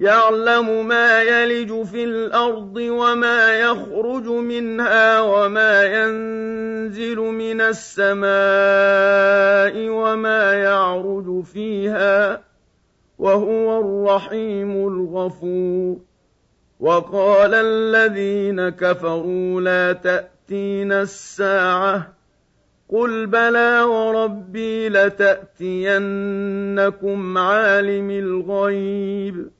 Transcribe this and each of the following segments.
يعلم ما يلج في الأرض وما يخرج منها وما ينزل من السماء وما يعرج فيها وهو الرحيم الغفور. وقال الذين كفروا لا تاتين الساعة قل بلى وربي لتأتينكم عالم الغيب.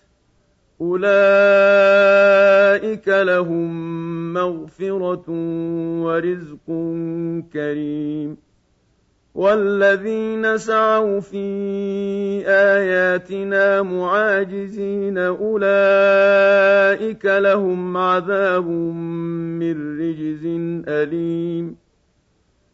أولئك لهم مغفرة ورزق كريم والذين سعوا في آياتنا معاجزين أولئك لهم عذاب من رجز أليم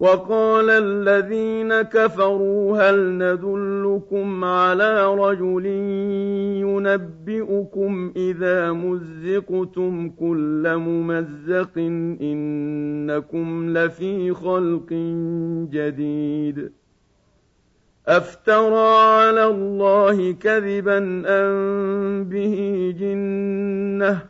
وقال الذين كفروا هل ندلكم على رجل ينبئكم إذا مزقتم كل ممزق إنكم لفي خلق جديد أفترى على الله كذبا أم به جنة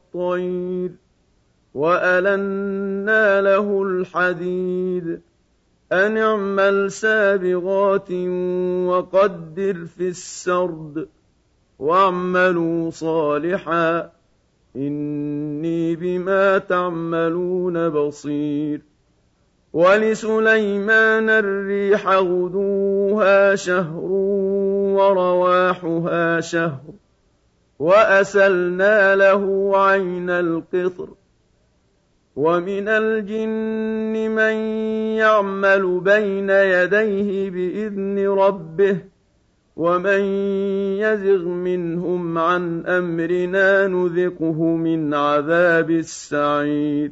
الطير وألنا له الحديد أن اعمل سابغات وقدر في السرد واعملوا صالحا إني بما تعملون بصير ولسليمان الريح غدوها شهر ورواحها شهر وأسلنا له عين القطر ومن الجن من يعمل بين يديه بإذن ربه ومن يزغ منهم عن أمرنا نذقه من عذاب السعير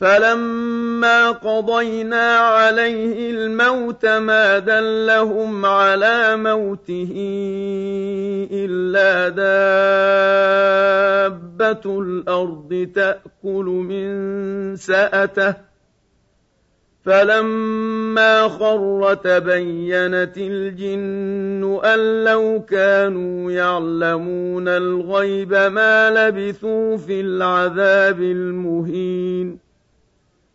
فلما قضينا عليه الموت ما دلهم على موته الا دابه الأرض تاكل من ساته فلما خر تبينت الجن ان لو كانوا يعلمون الغيب ما لبثوا في العذاب المهين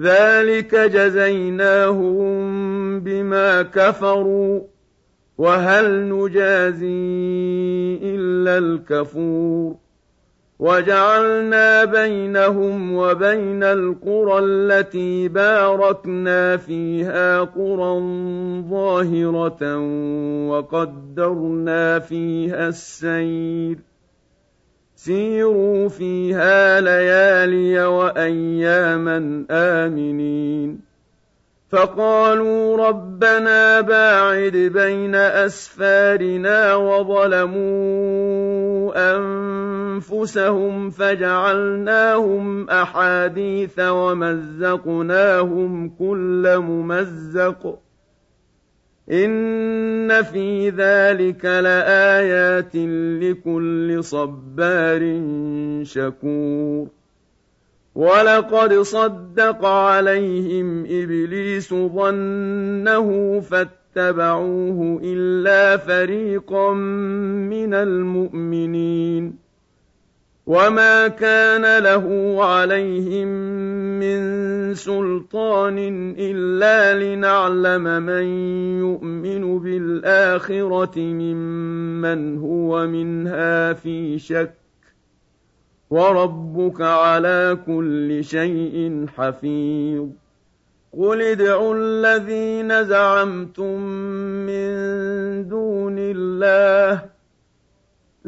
ذلك جزيناهم بما كفروا وهل نجازي إلا الكفور وجعلنا بينهم وبين القرى التي باركنا فيها قرى ظاهرة وقدرنا فيها السير سيروا فيها ليالي وأياما آمنين. فقالوا ربنا باعد بين أسفارنا وظلموا أنفسهم فجعلناهم أحاديث ومزقناهم كل ممزق. إن في ذلك لآيات لكل صبار شكور ولقد صدق عليهم إبليس ظنه فاتبعوه إلا فريقا من المؤمنين وما كان له عليهم من سلطان إلا لنعلم من يؤمن بالآخرة ممن هو منها في شك وربك على كل شيء حفيظ قل ادعوا الذين زعمتم من دون الله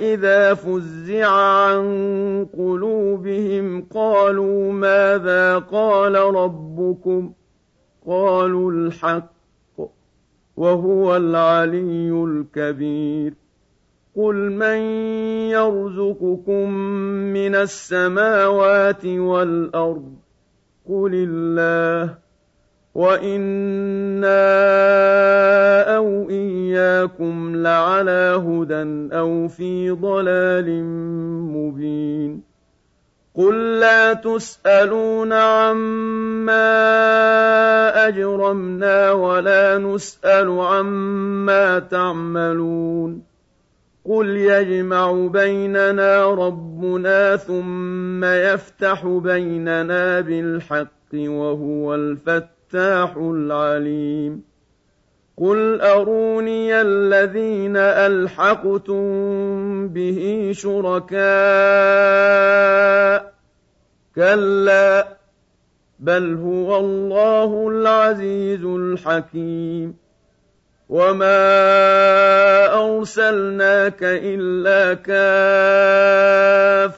إذا فزع عن قلوبهم قالوا ماذا قال ربكم قالوا الحق وهو العلي الكبير قل من يرزقكم من السماوات والأرض قل الله وإنا أو إياكم لعلى هدى أو في ضلال مبين قل لا تسألون عما أجرمنا ولا نسأل عما تعملون قل يجمع بيننا ربنا ثم يفتح بيننا بالحق وهو الفتح الفتاح العليم. قل أروني الذين ألحقتم به شركاء. كلا بل هو الله العزيز الحكيم. وما أرسلناك إلا كافة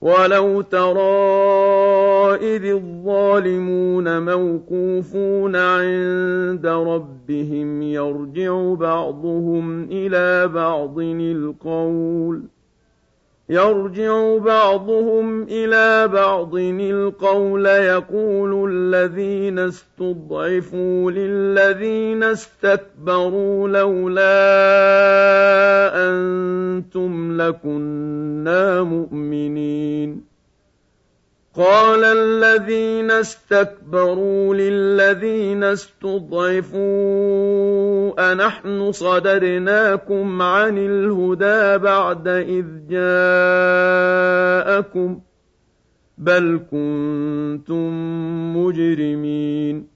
ولو ترى إذ الظالمون موقوفون عند ربهم يرجع بعضهم إلى بعض القول ۖ يرجع بعضهم إلى بعض. القول يقول الذين استضعفوا للذين استكبروا لولا أنتم لكنا مؤمنين. قال الذين استكبروا للذين استضعفوا أنحن صدرناكم عن الهدى بعد إذ جاءكم بل كنتم مجرمين.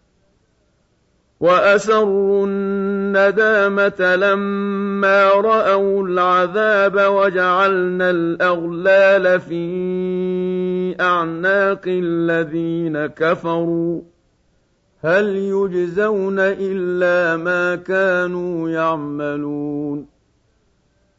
وأسروا الندامة لما رأوا العذاب وجعلنا الأغلال في أعناق الذين كفروا. هل يجزون إلا ما كانوا يعملون.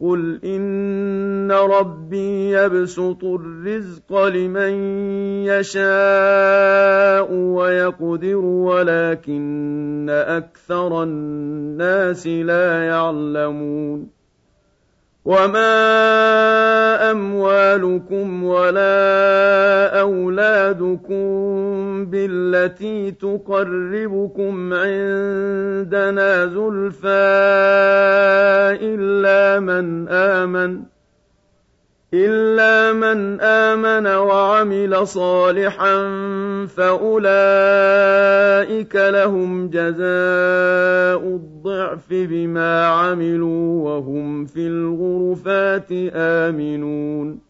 قل إن ربي يبسط الرزق لمن يشاء ويقدر ولكن أكثر الناس لا يعلمون. وما أموالكم ولا أولادكم بالتي تقربكم عندنا زلفى إلا من آمن إلا من آمن وعمل صالحا فأولئك لهم جزاء الضعف بما عملوا وهم في الغرفات آمنون.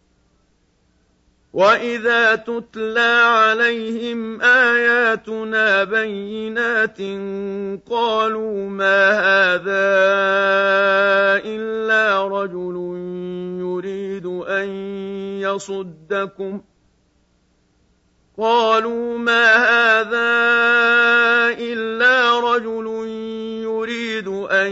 واذا تتلى عليهم اياتنا بينات قالوا ما هذا الا رجل يريد ان يصدكم قالوا ما هذا الا رجل يريد ان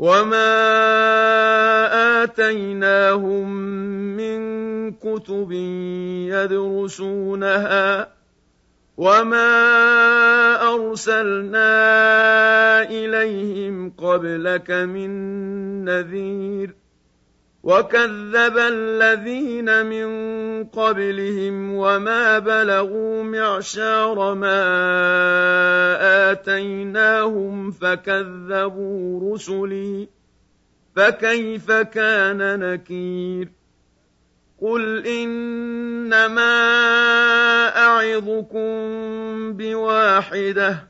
وما آتيناهم من كتب يدرسونها وما أرسلنا إليهم قبلك من نذير وكذب الذين من قبلهم وما بلغوا معشار ما آتيناهم فكذبوا رسلي فكيف كان نكير قل إنما أعظكم بواحدة